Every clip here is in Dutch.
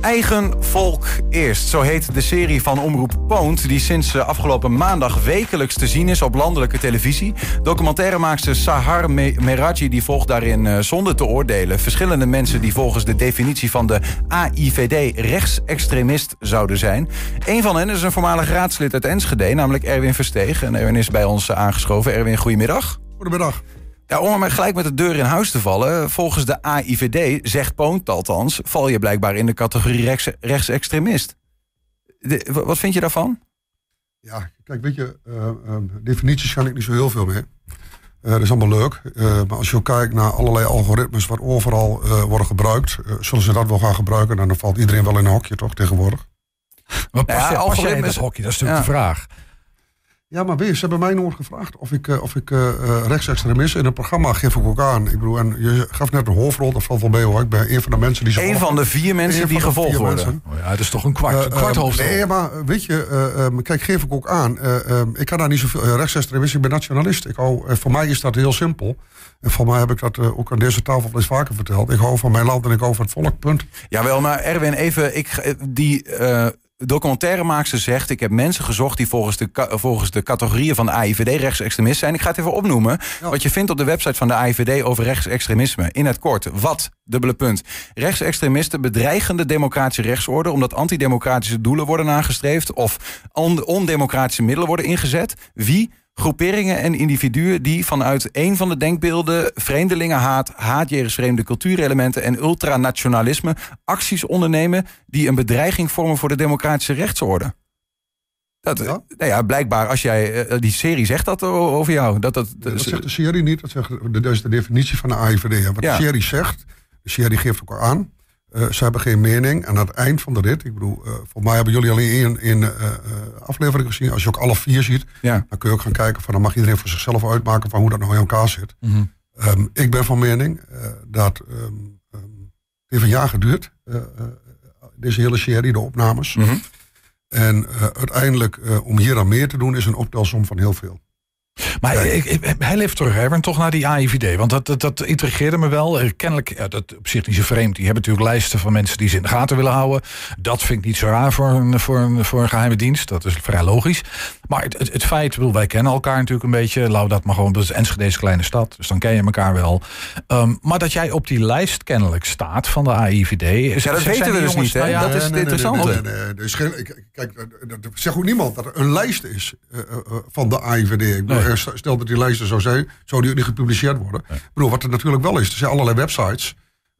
Eigen volk eerst. Zo heet de serie van Omroep Poont... die sinds eh, afgelopen maandag wekelijks te zien is op landelijke televisie. Documentairemaakster Sahar Meraji die volgt daarin uh, zonder te oordelen... verschillende mensen die volgens de definitie van de AIVD rechtsextremist zouden zijn. Een van hen is een voormalig raadslid uit Enschede, namelijk Erwin Versteeg. En Erwin is bij ons aangeschoven. Erwin, goedemiddag. Goedemiddag. Ja, om er gelijk met de deur in huis te vallen... volgens de AIVD, zegt Poont althans... val je blijkbaar in de categorie rechts, rechtsextremist. wat vind je daarvan? Ja, kijk, weet je, uh, definities kan ik niet zo heel veel mee. Uh, dat is allemaal leuk. Uh, maar als je ook kijkt naar allerlei algoritmes... wat overal worden gebruikt... zullen ze dat wel gaan gebruiken... dan valt iedereen wel in een hokje, toch, tegenwoordig? Maar pas, ja, algoritmes... hokje, dat is natuurlijk de vraag. Ja, maar weer, ze hebben mij nooit gevraagd of ik, uh, of ik uh, rechtsextremist in het programma geef ik ook aan. Ik bedoel, en je gaf net een hoofdrol, dat valt wel mee hoor. Ik ben een van de mensen die... Een van de vier mensen die gevolgd worden. Oh ja, het is toch een kwart, een kwart hoofdrol. Nee, maar weet je, um, kijk, geef ik ook aan. Um, ik kan daar niet zoveel rechtsextremist, ik ben nationalist. Ik hou, voor mij is dat heel simpel. En voor mij heb ik dat ook aan deze tafel eens vaker verteld. Ik hou van mijn land en ik hou van het volk, punt. Jawel, maar Erwin, even, ik, die documentairemaakster zegt... ik heb mensen gezocht die volgens de, volgens de categorieën van de AIVD rechtsextremist zijn. Ik ga het even opnoemen. Wat je vindt op de website van de AIVD over rechtsextremisme. In het kort. Wat? Dubbele punt. Rechtsextremisten bedreigen de democratische rechtsorde... omdat antidemocratische doelen worden nagestreefd... of ondemocratische middelen worden ingezet. Wie? Groeperingen en individuen die vanuit een van de denkbeelden vreemdelingenhaat, haat jegens vreemde cultuurelementen en ultranationalisme acties ondernemen die een bedreiging vormen voor de democratische rechtsorde. Dat, ja? Nou ja, blijkbaar, als jij. Uh, die serie zegt dat over jou. Dat, dat, dat, dat zegt de serie niet. Dat, zegt, dat is de definitie van de AIVD. Wat de serie zegt, de serie geeft ook aan. Uh, ze hebben geen mening. En aan het eind van de rit, ik bedoel, uh, voor mij hebben jullie alleen één, één uh, aflevering gezien. Als je ook alle vier ziet, ja. dan kun je ook gaan kijken van dan mag iedereen voor zichzelf uitmaken van hoe dat nou in elkaar zit. Mm -hmm. um, ik ben van mening dat um, um, het heeft een jaar geduurd, deze hele serie, de opnames. Mm -hmm. En uiteindelijk, om hier aan meer te doen, is een optelsom van heel veel. Maar ik, ik, hij leeft terug, hè, toch naar die AIVD. Want dat, dat, dat intrigeerde me wel. Eh, kennelijk, ja, dat op zich niet zo vreemd. Die hebben natuurlijk lijsten van mensen die ze in de gaten willen houden. Dat vind ik niet zo raar voor een, voor een, voor een geheime dienst. Dat is vrij logisch. Maar het, het, het feit, bedoel, wij kennen elkaar natuurlijk een beetje. Laat dat maar gewoon, dat is Enschede's kleine stad. Dus dan ken je elkaar wel. Um, maar dat jij op die lijst kennelijk staat van de AIVD. Ja, dat weten we dus niet, hè? Ja, dat is het interessante. kijk, dat zegt ook niemand dat er een lijst is uh, uh, van de AIVD. Ik bedoel, nee. Stel dat die lijsten zo zijn, zou die gepubliceerd worden. Ik bedoel, wat er natuurlijk wel is, er zijn allerlei websites...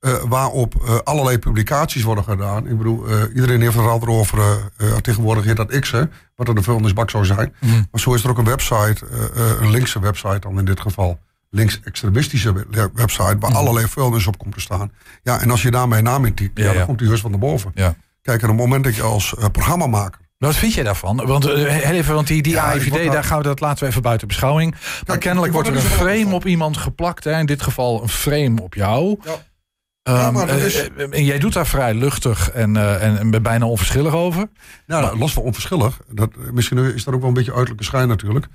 Uh, waarop uh, allerlei publicaties worden gedaan. Ik bedoel, uh, iedereen heeft het er altijd over. tegenwoordig heet dat X, hè, wat er de vuilnisbak zou zijn. Mm. Maar zo is er ook een website, een linkse website dan in dit geval. Links-extremistische website, waar mm. allerlei vuilnis op komt te staan. Ja, en als je daar mijn naam in typt, ja, ja, dan komt die heus van de boven. Ja. Kijk, en op het moment dat je als programmamaker wat vind jij daarvan? Want uh, heel even, want die, die ja, AIVD, daar gaan we dat laten we even buiten beschouwing. Kijk, maar kennelijk wordt er een frame op iemand geplakt. Hè? In dit geval een frame op jou. Ja. Um, ja, is... uh, en jij doet daar vrij luchtig en, uh, en, en bijna onverschillig over. Nou, maar... los van onverschillig. Dat, misschien is dat ook wel een beetje uiterlijke schijn natuurlijk.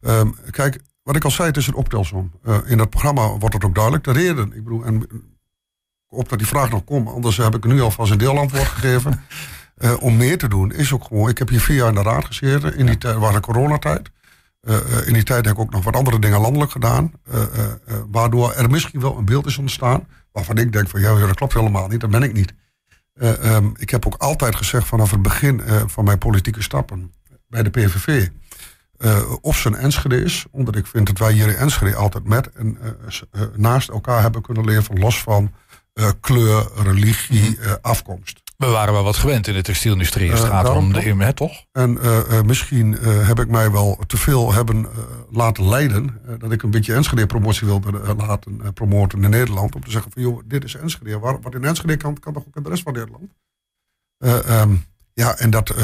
Um, kijk, wat ik al zei, het is een optelsom. in dat programma wordt het ook duidelijk. De reden, ik bedoel, en op dat die vraag nog komt, anders heb ik nu al vast een deelantwoord gegeven. Uh, om meer te doen is ook gewoon. Ik heb hier vier jaar in de raad gezeten. In die tijd was de coronatijd. Uh, uh, in die tijd heb ik ook nog wat andere dingen landelijk gedaan. waardoor er misschien wel een beeld is ontstaan. Waarvan ik denk van ja, dat klopt helemaal niet. Dat ben ik niet. Um, ik heb ook altijd gezegd vanaf het begin van mijn politieke stappen bij de PVV. of ze een Enschede is. Omdat ik vind dat wij hier in Enschede altijd met en naast elkaar hebben kunnen leven. Los van kleur, religie, mhm. afkomst. We waren wel wat gewend in de textielindustrie. Het gaat uh, om de hè, toch? En uh, uh, misschien heb ik mij wel te veel hebben laten leiden. dat ik een beetje Enschede-promotie wilde laten promoten in Nederland. Om te zeggen van, joh, dit is Enschede. Waar, wat in Enschede kan, kan toch ook in de rest van Nederland? Um, ja, en dat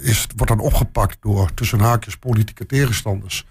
is, wordt dan opgepakt door tussen haakjes politieke tegenstanders.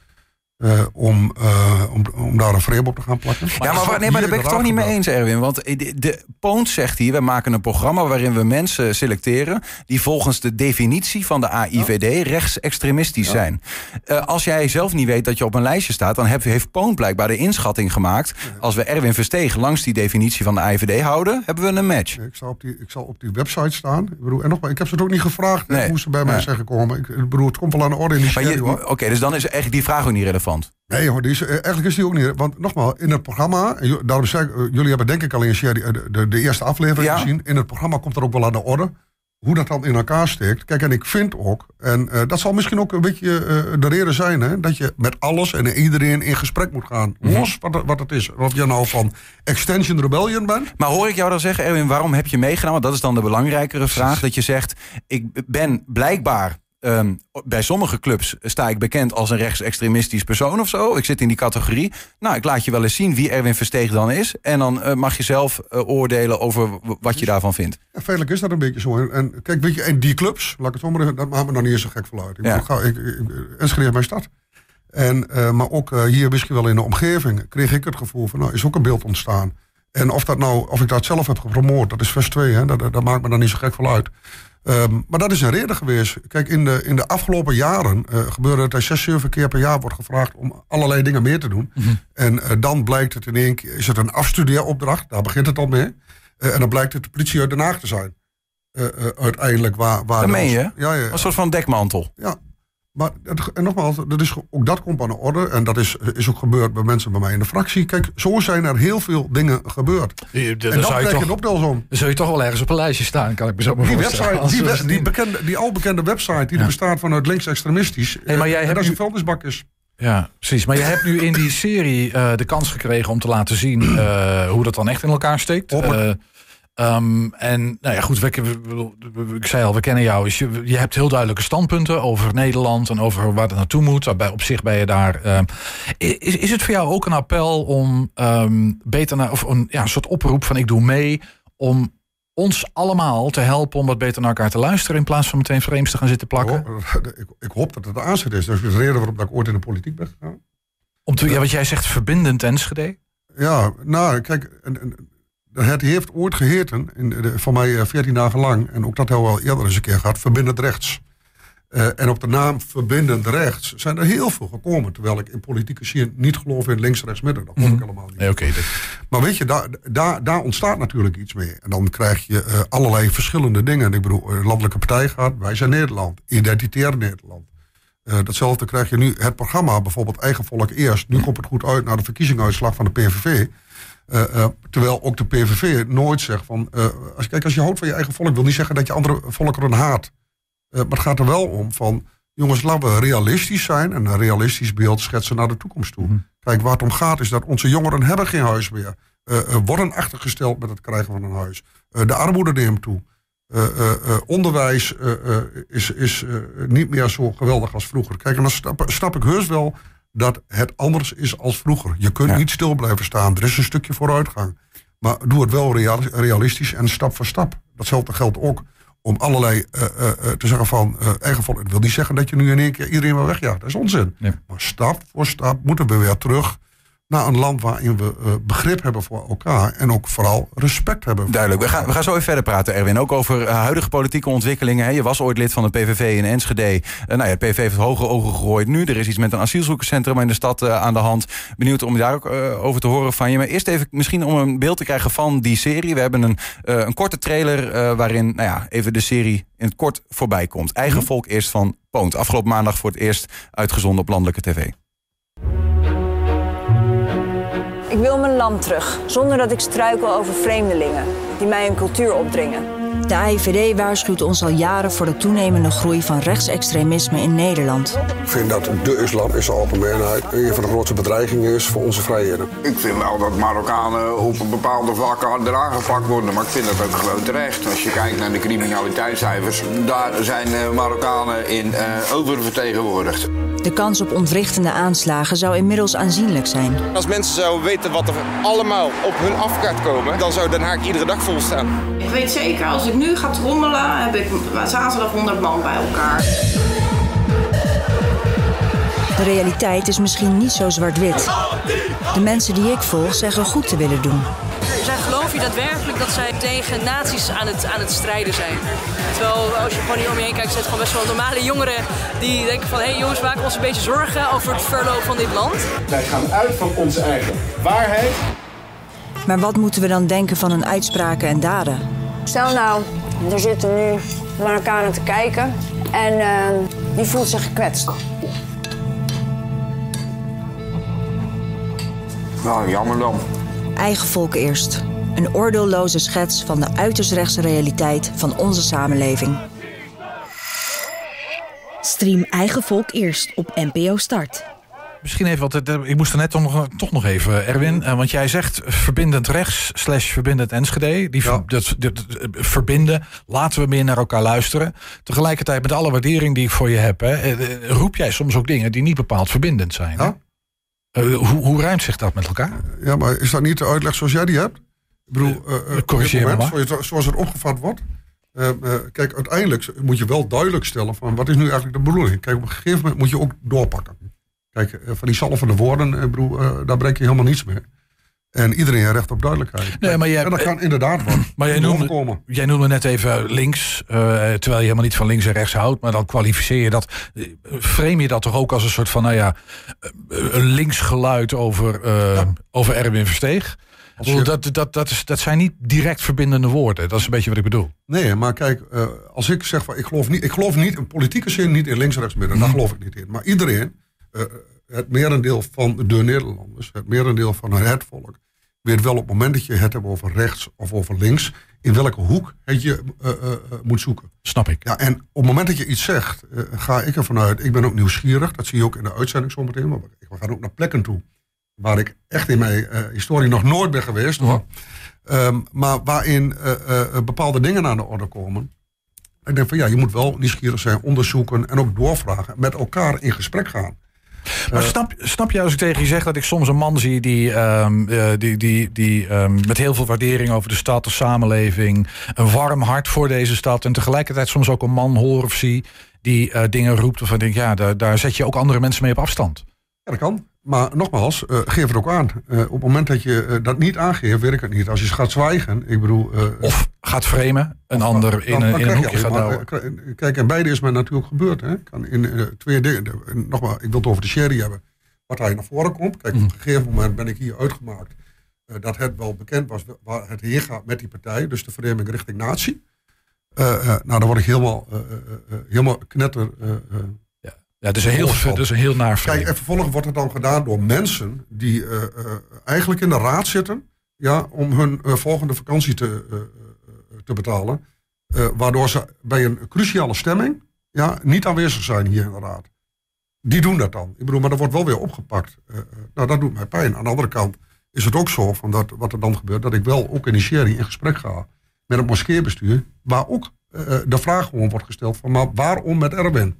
Uh, om, uh, om, om daar een frame op te gaan plakken. Ja, maar, nee, maar daar ben ik het toch niet mee eens, Erwin. Want de, de Poont zegt hier, we maken een programma waarin we mensen selecteren... die volgens de definitie van de AIVD rechtsextremistisch ja. zijn. Uh, als jij zelf niet weet dat je op een lijstje staat... dan heb, heeft Poont blijkbaar de inschatting gemaakt... als we Erwin Verstegen langs die definitie van de AIVD houden... hebben we een match. ik, zal op die, ik zal op die website staan. Ik bedoel, en nogmaals, ik heb ze het ook niet gevraagd. Nee. Hoe ze bij mij zijn gekomen. Ik, ik bedoel, het komt wel aan de orde in die Oké, okay, dus dan is echt die vraag ook niet relevant. Nee hoor, die is, eh, eigenlijk is die ook niet. Want nogmaals, in het programma, daarom zei ik, eh, jullie hebben denk ik al eens de, de, de eerste aflevering gezien. In het programma komt er ook wel aan de orde hoe dat dan in elkaar steekt. Kijk, en ik vind ook, en uh, dat zal misschien ook een beetje uh, de reden zijn, hè, dat je met alles en iedereen in gesprek moet gaan. Mm -hmm. Los wat, wat het is. Of je nou van Extension Rebellion bent. Maar hoor ik jou dan zeggen, Erwin, waarom heb je? Want dat is dan de belangrijkere vraag. Dat je zegt, ik ben blijkbaar Um, bij sommige clubs sta ik bekend als een rechtsextremistisch persoon of zo. Ik zit in die categorie. Nou, ik laat je wel eens zien wie Erwin Versteeg dan is. En dan uh, mag je zelf uh, oordelen over wat je daarvan vindt. Ja, feitelijk is dat een beetje zo. En kijk, weet je, en die clubs, laat ik het zo maar dat maakt me nog niet eens zo gek vanuit. Ik, ja. ik, mijn stad. En, uh, maar ook hier misschien wel in de omgeving kreeg ik het gevoel van, nou, is ook een beeld ontstaan. En of, dat nou, of ik dat zelf heb gepromoord, dat is vers 2, hè, dat, dat maakt me dan niet zo gek vanuit. uit. Um, maar dat is een reden geweest. Kijk, in de, in de afgelopen jaren uh, gebeurde het dat zes, zeven keer per jaar wordt gevraagd om allerlei dingen meer te doen. Mm -hmm. En uh, dan blijkt het in één keer, is het een afstudeeropdracht, daar begint het al mee. Uh, en dan blijkt het de politie uit Den Haag te zijn. uiteindelijk waar. waar dat meen je? Ja, ja, Een soort van dekmantel. Ja, maar en nogmaals, dat is, ook dat komt aan de orde. En dat is, is ook gebeurd bij mensen bij mij in de fractie. Kijk, zo zijn er heel veel dingen gebeurd. Die, de, en dan krijg je een optelsom. Dan zul je toch wel ergens op een lijstje staan, kan ik me zo maar die website, die, we, die, bekende, die al bekende website, die ja. bestaat vanuit linksextremistisch. Hey, maar jij en hebt dat is een vuilnisbak is. Ja, precies. Maar je hebt nu in die serie uh, de kans gekregen om te laten zien uh, hoe dat dan echt in elkaar steekt. Uh, Um, en nou ja, goed, we, we, ik zei al, we kennen jou. Je, je hebt heel duidelijke standpunten over Nederland en over waar het naartoe moet. Bij, op zich ben je daar. Um, is, is het voor jou ook een appel om um, beter naar, of een ja, een soort oproep van ik doe mee om ons allemaal te helpen om wat beter naar elkaar te luisteren in plaats van meteen frames te gaan zitten plakken? Ik, ik hoop dat het de aanzet is. Dat is de reden waarom ik ooit in de politiek ben gegaan. Om te, ja, wat jij zegt, verbindend Enschede? Ja, nou, kijk, en, en, het heeft ooit geheten, in de, voor mij 14 eh, dagen lang, en ook dat hebben we al eerder eens een keer gehad, verbindend rechts. Uh, en op de naam verbindend rechts zijn er heel veel gekomen. Terwijl ik in politieke zin niet geloof in links, rechts, midden. Dat geloof ik mhm. helemaal niet. Nee, okay, Maar weet je, daar, daar, daar ontstaat natuurlijk iets mee. En dan krijg je uh, allerlei verschillende dingen. Ik bedoel, landelijke partij gaat, wij zijn Nederland. Identitair Nederland. Datzelfde krijg je nu, het programma, bijvoorbeeld Eigen Volk Eerst. Nu komt het goed uit naar de verkiezingsuitslag van de PVV. Uh, uh, terwijl ook de PVV nooit zegt van... Uh, als, kijk, als je houdt van je eigen volk... wil niet zeggen dat je andere volkeren haat. maar het gaat er wel om van... jongens, laten we realistisch zijn... en een realistisch beeld schetsen naar de toekomst toe. Mm. Kijk, waar het om gaat is dat onze jongeren hebben geen huis meer. worden achtergesteld met het krijgen van een huis. de armoede neemt toe. onderwijs is, is niet meer zo geweldig als vroeger. Kijk, en dan snap, snap ik heus wel dat het anders is als vroeger. Je kunt niet stil blijven staan. Er is een stukje vooruitgang. Maar doe het wel realistisch en stap voor stap. Datzelfde geldt ook om allerlei uh, uh, te zeggen van uh, eigen volk. Ik wil niet zeggen dat je nu in één keer iedereen wel wegjaagt. Dat is onzin. Maar stap voor stap moeten we weer terug naar een land waarin we uh, begrip hebben voor elkaar en ook vooral respect hebben. Duidelijk. We gaan, we gaan zo even verder praten, Erwin. Ook over uh, huidige politieke ontwikkelingen. Hè. Je was ooit lid van de PVV in Enschede. Uh, nou ja, de PVV heeft hoge ogen gegooid nu. Er is iets met een asielzoekerscentrum in de stad aan de hand. Benieuwd om daar ook over te horen van je. Maar eerst even misschien om een beeld te krijgen van die serie. We hebben een, een korte trailer waarin nou ja, even de serie in het kort voorbij komt. Eigen mhm. volk eerst van Poont. Afgelopen maandag voor het eerst uitgezonden op landelijke tv. Ik wil mijn land terug, zonder dat ik struikel over vreemdelingen die mij een cultuur opdringen. De AIVD waarschuwt ons al jaren voor de toenemende groei van rechtsextremisme in Nederland. Ik vind dat de islam in zijn algemeenheid een van de grootste bedreigingen is voor onze vrijheden. Ik vind wel dat Marokkanen op een bepaalde vlakken harder aangepakt worden, maar ik vind dat ook gewoon terecht. Als je kijkt naar de criminaliteitscijfers, daar zijn eh, Marokkanen in uh, oververtegenwoordigd. De kans op ontwrichtende aanslagen zou inmiddels aanzienlijk zijn. Als mensen zouden weten wat er allemaal op hun af gaat komen, dan zou Den Haag iedere dag vol staan. Ik weet zeker, als ik nu ga trommelen, heb ik zaterdag 100 man bij elkaar. De realiteit is misschien niet zo zwart-wit. De mensen die ik volg zeggen goed te willen doen. Je daadwerkelijk dat zij tegen nazi's aan het, aan het strijden zijn? Terwijl als je gewoon hier om je heen kijkt, zijn het gewoon best wel normale jongeren die denken van... hé hey jongens, we ons een beetje zorgen over het verloop van dit land. Wij gaan uit van onze eigen waarheid. Maar wat moeten we dan denken van hun uitspraken en daden? Stel nou, er zitten nu Marokkanen te kijken en eh, die voelt zich gekwetst. Nou, jammer dan. Eigen volk eerst. Een oordeelloze schets van de uiterst rechtse realiteit van onze samenleving. Stream Eigen Volk eerst op NPO Start. Misschien even wat. eh, Ik moest er net toch nog, toch nog even, Erwin. eh, Want jij zegt verbindend rechts slash verbindend Enschede. Die dat, dat- verbinden. Laten we meer naar elkaar luisteren. Tegelijkertijd met alle waardering die ik voor je heb. Hè, eh, eh, roep jij soms ook dingen die niet bepaald verbindend zijn. hè? Eh, hoe, hoe ruimt zich dat met elkaar? Ja, maar is dat niet de uitleg zoals jij die hebt? Ik bedoel, eh, eh, op corrigeer me moment, zoals, het opgevat wordt. eh, eh, kijk, uiteindelijk moet je wel duidelijk stellen van wat is nu eigenlijk de bedoeling. Kijk, op een gegeven moment moet je ook doorpakken. Kijk, eh, van die zalvende woorden, eh, eh, daar breng je helemaal niets mee. En iedereen heeft recht op duidelijkheid. Nee, maar jij- en dat kan inderdaad wat. Maar jij noemde, jij noemde net even links, eh, terwijl je helemaal niet van links en rechts houdt. Maar dan kwalificeer je dat, eh, frame je dat toch ook als een soort van, nou ja, eh, een links geluid over, eh, over Erwin Versteeg. Bedoel, Dat, dat, dat, is, dat zijn niet direct verbindende woorden. Dat is een beetje wat ik bedoel. Nee, maar kijk, eh, als ik zeg van ik geloof niet, ik geloof niet in politieke zin niet in links rechts midden, daar geloof ik niet in. Maar iedereen, eh, het merendeel van de Nederlanders, het merendeel van het volk, weet wel op het moment dat je het hebt over rechts of over links, in welke hoek het je eh, moet zoeken. Snap ik. Ja, en op het moment dat je iets zegt, ga ik ervan uit, ik ben ook nieuwsgierig, dat zie je ook in de uitzending zometeen, maar we gaan ook naar plekken toe waar ik echt in mijn eh, historie nog nooit ben geweest hoor. Ehm, maar waarin eh, eh, bepaalde dingen aan de orde komen. Ik denk van ja, je moet wel nieuwsgierig zijn, onderzoeken en ook doorvragen. Met elkaar in gesprek gaan. Maar snap, snap je als ik tegen je zeg dat ik soms een man zie die, ehm, eh, die, die, die ehm, met heel veel waardering over de stad, de samenleving, een warm hart voor deze stad en tegelijkertijd soms ook een man hoor of zie die dingen roept ik denk, ja, daar, daar zet je ook andere mensen mee op afstand. Ja, dat kan. Maar nogmaals, eh, geef het ook aan. Eh, op het moment dat je eh, dat niet aangeeft, werkt het niet. Als je gaat zwijgen, ik bedoel... Of gaat framen, een ander in dan- in een hoekje gaat houden. Kijk, en beide is mij natuurlijk gebeurd. Hè. Kan in twee dingen. Nogmaals, ik wil het over de sherry hebben. Wat hij naar voren komt. Kijk, Mhm. op een gegeven moment ben ik hier uitgemaakt. dat het wel bekend was waar het heen gaat met die partij. Dus de vereniging richting natie. Nou, dan word ik helemaal, helemaal knetter. Ja, is een heel, een heel naar. Kijk, en vervolgens wordt het dan gedaan door mensen die eh, eh, eigenlijk in de raad zitten. Ja, om hun eh, volgende vakantie te, te betalen. Waardoor ze bij een cruciale stemming ja, niet aanwezig zijn hier in de raad. Die doen dat dan. Ik bedoel, maar dat wordt wel weer opgepakt. Nou, dat doet mij pijn. Aan de andere kant is het ook zo, van dat, wat er dan gebeurt, dat ik wel ook in die serie in gesprek ga met het moskeebestuur. Waar ook de vraag gewoon wordt gesteld van, maar waarom met Erwin?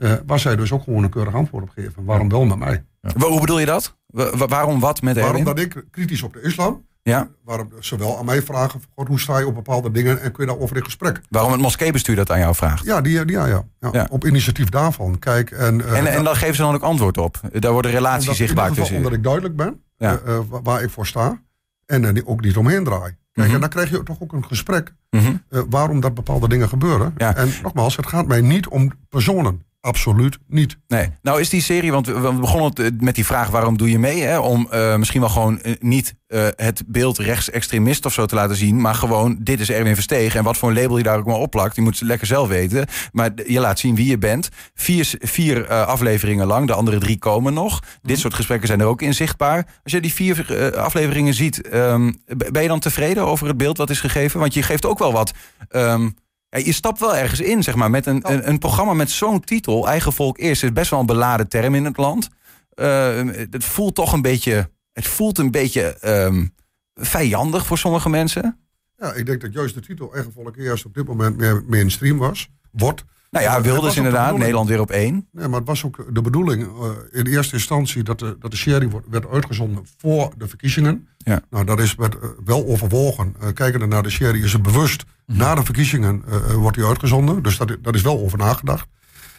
Eh, waar zij dus ook gewoon een keurig antwoord op geven. Waarom wel met mij? Hoe bedoel je dat? Wa- wa- waarom wat met Waarom dat ik kritisch op de islam. Ja. Waarom ze wel aan mij vragen, God, hoe sta je op bepaalde dingen en kun je daarover in gesprek? Waarom het moskeebestuur dat aan jou vraagt? Ja, die, die- ja, ja, ja. Ja. op initiatief daarvan. Kijk, en, eh, En, en dan geven ze dan ook antwoord op. Daar wordt een relatie omdat- zichtbaar in tussen. Omdat ik duidelijk ben Ja. eh, wa- waar ik voor sta. En die ook niet omheen draai. Kijk, Mhm. en dan krijg je toch ook een gesprek Mhm. waarom dat bepaalde dingen gebeuren. Ja. En nogmaals, het gaat mij niet om personen. Absoluut niet. Nee. Nou is die serie, want we begonnen het met die vraag waarom doe je mee? Hè? Om eh, misschien wel gewoon eh, niet eh, het beeld rechtsextremist of zo te laten zien. Maar gewoon, dit is Erwin Versteeg. En wat voor een label je daar ook maar opplakt. Die moet ze lekker zelf weten. Maar je laat zien wie je bent. Vier, eh, afleveringen lang. De andere drie komen nog. Dit soort gesprekken zijn er ook in zichtbaar. Als je die vier eh, afleveringen ziet. ehm, ben je dan tevreden over het beeld wat is gegeven? Want je geeft ook wel wat... ehm, ja, je stapt wel ergens in, zeg maar, met een, een, een programma met zo'n titel. Eigen volk eerst is best wel een beladen term in het land. Eh, het voelt toch een beetje, het voelt een beetje ehm, vijandig voor sommige mensen. Ja, ik denk dat juist de titel Eigen Volk eerst op dit moment meer mainstream was. Wordt. Nou ja, Eh, Wilders de inderdaad, Nederland weer op één. Nee, maar het was ook de bedoeling eh, in eerste instantie dat de, dat de serie wordt, werd uitgezonden voor de verkiezingen. Ja. Nou, dat is met, eh, wel overwogen. Uh, kijkende naar de serie is het bewust. Mhm. Na de verkiezingen eh, eh, wordt die uitgezonden. Dus dat, dat is wel over nagedacht.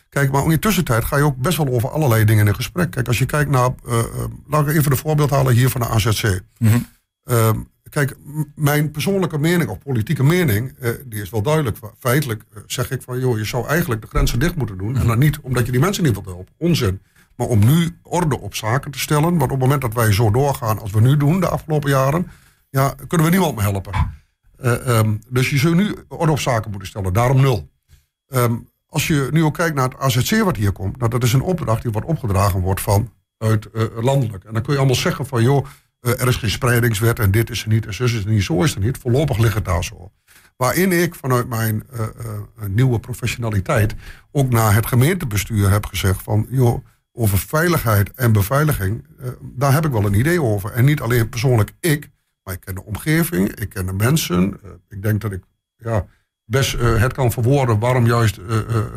Kijk, maar in de tussentijd ga je ook best wel over allerlei dingen in gesprek. Kijk, als je kijkt naar, laat ik even een voorbeeld halen hier van de AZC. Mm kijk, mijn persoonlijke mening of politieke mening, uh, die is wel duidelijk. Feitelijk zeg ik van, joh, je zou eigenlijk de grenzen dicht moeten doen. En dan niet omdat je die mensen niet wilt helpen. Onzin. Maar om nu orde op zaken te stellen. Want op het moment dat wij zo doorgaan als we nu doen de afgelopen jaren, ja, kunnen we niemand meer helpen. Um, dus je zou nu orde op zaken moeten stellen. Daarom nul. Um, als je nu ook kijkt naar het AZC wat hier komt, nou, dat is een opdracht die wordt opgedragen wordt van uit uh, landelijk. En dan kun je allemaal zeggen van joh, er is geen spreidingswet en dit is er niet en zus is er niet, zo is er niet. Voorlopig ligt het daar zo. Waarin ik vanuit mijn uh, nieuwe professionaliteit ook naar het gemeentebestuur heb gezegd van joh, over veiligheid en beveiliging, daar heb ik wel een idee over. En niet alleen persoonlijk ik, maar ik ken de omgeving, ik ken de mensen. ik denk dat ik ja, best het kan verwoorden waarom juist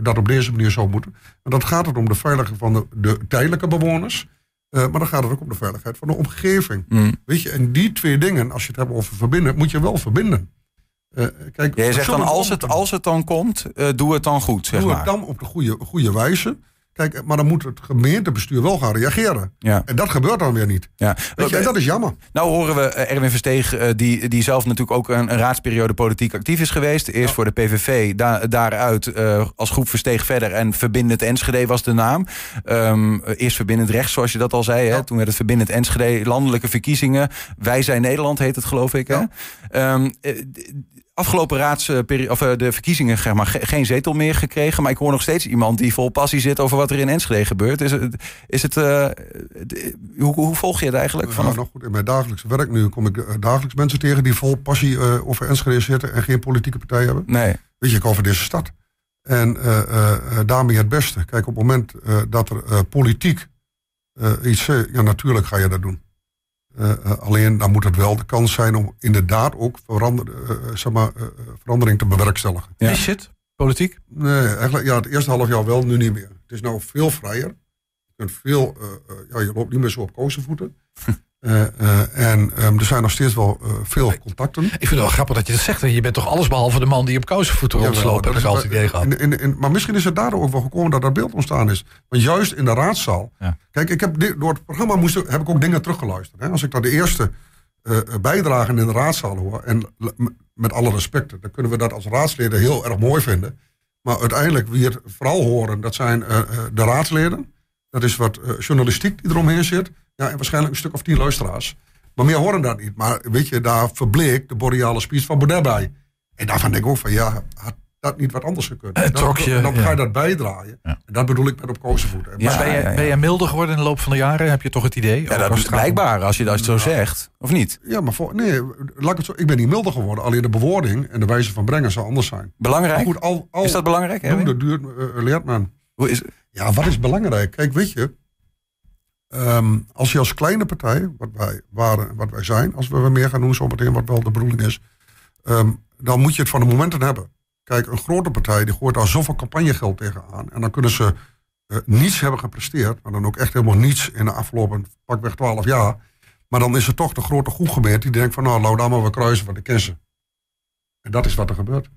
dat op deze manier zou moeten. En dat gaat het om de veiligheid van de tijdelijke bewoners. Maar dan gaat het ook om de veiligheid van de omgeving. Mm. Weet je, en die twee dingen, als je het hebt over verbinden, moet je wel verbinden. kijk, Jij zegt dan, als het, als het dan komt, doe het dan goed, zeg doe maar. het dan op de goede, goede wijze. Kijk, maar dan moet het gemeentebestuur wel gaan reageren. Ja. En dat gebeurt dan weer niet. Ja. Weet je, en dat is jammer. Nou horen we Erwin Versteeg, die, die zelf natuurlijk ook een, een raadsperiode politiek actief is geweest. Eerst ja. voor de PVV, da, daaruit uh, als groep Versteeg verder. En Verbindend Enschede was de naam. Um, eerst Verbindend Rechts, zoals je dat al zei. Hè? Toen werd het Verbindend Enschede, landelijke verkiezingen. Wij zijn Nederland heet het geloof ik. Hè? Um, afgelopen raadsperiode, of de verkiezingen zeg maar, geen zetel meer gekregen. Maar ik hoor nog steeds iemand die vol passie zit over wat er in Enschede gebeurt. Is het, is het, uh, hoe, hoe, volg je het eigenlijk? Vanaf... Ja, nou goed, in mijn dagelijkse werk nu kom ik dagelijks mensen tegen die vol passie uh, over Enschede zitten en geen politieke partij hebben. Nee. Weet je, ik over deze stad. En uh, daarmee het beste. Kijk, op het moment dat er politiek iets, ja natuurlijk ga je dat doen. Uh, uh, alleen dan moet het wel de kans zijn om inderdaad ook verander, uh, zeg maar, verandering te bewerkstelligen. Ja. Is het politiek? Nee, eigenlijk ja, het eerste half jaar wel, nu niet meer. Het is nou veel vrijer. Je, kunt veel, ja, je loopt niet meer zo op kozenvoeten. en um, er zijn nog steeds wel veel contacten. Ik vind het wel grappig dat je dat zegt. Je bent toch alles behalve de man die op kousenvoeten rondsloopt. heb ik altijd idee gehad. Maar misschien is het daardoor ook wel gekomen dat dat beeld ontstaan is. Want juist in de raadzaal. Ja. Kijk, ik heb door het programma moest, heb ik ook dingen teruggeluisterd. Hè. Als ik dan de eerste bijdragen in de raadzaal hoor. En met alle respect, dan kunnen we dat als raadsleden heel erg mooi vinden. Maar uiteindelijk, wie het vooral horen, dat zijn de raadsleden. Dat is wat journalistiek die eromheen zit. Ja, en waarschijnlijk een stuk of tien luisteraars. Maar meer horen dat niet. Maar weet je, daar verbleekt de boreale spies van Baudet bij. En daarvan denk ik ook van, ja, had dat niet wat anders gekund? En trok je, dan ga je dat bijdraaien. Ja. En dat bedoel ik met op kozenvoeten. Ja, maar ben, je, ben je milder geworden in de loop van de jaren? Heb je toch het idee? Ja, dat is blijkbaar als je dat zo zegt. Of niet? Ja, maar voor, nee, laat ik het zo. Ik ben niet milder geworden. Alleen de bewoording en de wijze van brengen zou anders zijn. Belangrijk? Goed, al, al, is dat belangrijk? Doen, dat duurt, uh, leert men. Hoe is Ja, wat is belangrijk? Kijk, weet je, Um, als je als kleine partij, wat wij waren, wat wij zijn, als we meer gaan doen, zometeen wat wel de bedoeling is, um, dan moet je het van de momenten hebben. Kijk, een grote partij die gooit daar zoveel campagnegeld tegenaan. En dan kunnen ze uh, niets hebben gepresteerd, maar dan ook echt helemaal niets in de afgelopen pakweg 12 jaar. Maar dan is er toch de grote groepgemeente die denkt van nou, laat dan maar we kruisen van de kiezen. En dat is wat er gebeurt.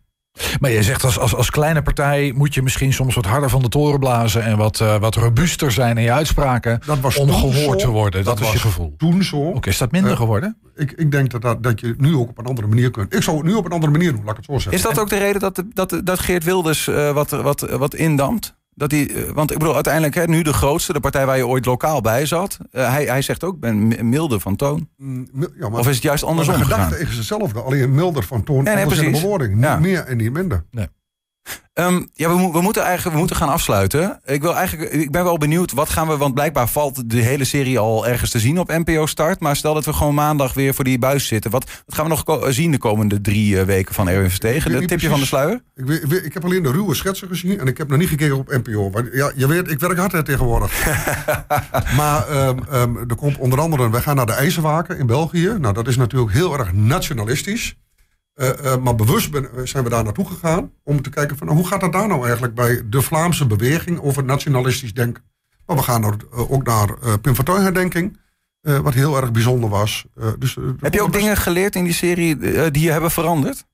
Maar je zegt als, als, als kleine partij moet je misschien soms wat harder van de toren blazen en wat, uh, wat robuuster zijn in je uitspraken dat was om gehoord zo. te worden. Dat, Dat is je was gevoel. Toen zo. Oké, okay, is dat minder Uh, geworden? Ik, ik denk dat, dat, dat je het nu ook op een andere manier kunt. Ik zou het nu op een andere manier doen, laat ik het zo zeggen. Is dat ook de reden dat, dat, dat Geert Wilders uh, wat, wat, wat indampt? Dat hij, uh, want ik bedoel, uiteindelijk hè, nu de grootste, de partij waar je ooit lokaal bij zat. Uh, hij, hij zegt ook, ik ben milder van toon. Mm, of is het juist andersom maar de gegaan? gedachte is alleen milder van toon. Nee, nee, anders in de precies. bewoording. Niet Ja. meer en niet minder. Nee. Um, ja, we, mo- we, moeten eigenlijk, we moeten gaan afsluiten. Ik, wil eigenlijk, ik ben wel benieuwd, wat gaan we... want blijkbaar valt de hele serie al ergens te zien op NPO Start... maar stel dat we gewoon maandag weer voor die buis zitten... wat, wat gaan we nog zien de komende drie uh, weken van Erwin Verstegen? Niet tipje van de sluier? Ik, weet, ik, weet- ik heb alleen de ruwe schetsen gezien en ik heb nog niet gekeken op NPO. Want, ja, je weet, ik werk hard hè, tegenwoordig. maar ehm, ehm, er komt onder andere, wij gaan naar de IJzerwaken in België. Nou, dat is natuurlijk heel erg nationalistisch. Eh, eh, maar bewust ben- zijn we daar naartoe gegaan om te kijken van nou, hoe gaat dat daar nou eigenlijk bij de Vlaamse beweging over nationalistisch denken. Maar we gaan er, eh, ook naar Pim Fortuyn herdenking, wat heel erg bijzonder was. Dus, Heb je ook best- dingen geleerd in die serie die je hebben veranderd?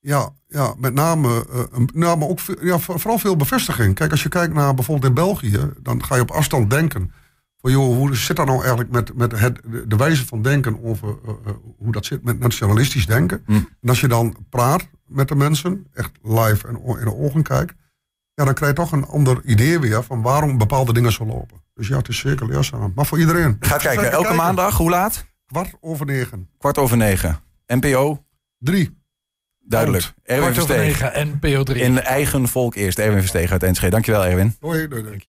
Ja, ja, met name, nou, maar ook veel- ja, voor- vooral veel bevestiging. Kijk, als je kijkt naar bijvoorbeeld in België, dan ga je op afstand denken. Van joh, hoe zit dat nou eigenlijk met, met het, de, wijze van denken over eh, eh, hoe dat zit met nationalistisch denken? En als je dan praat met de mensen, echt live en in de ogen kijkt, ja, dan krijg je toch een ander idee weer van waarom bepaalde dingen zo lopen. Dus ja, het is zeker leerzaam. Maar voor iedereen. Ga kijken, elke maandag, hoe laat? Kwart over negen. Kwart over negen. NPO? Drie. Duidelijk. Erwin Kwart over Versteeg. negen, NPO 3. In eigen volk eerst. Erwin Versteeg uit Enschede. Dankjewel, Erwin. Doei, doei, doei.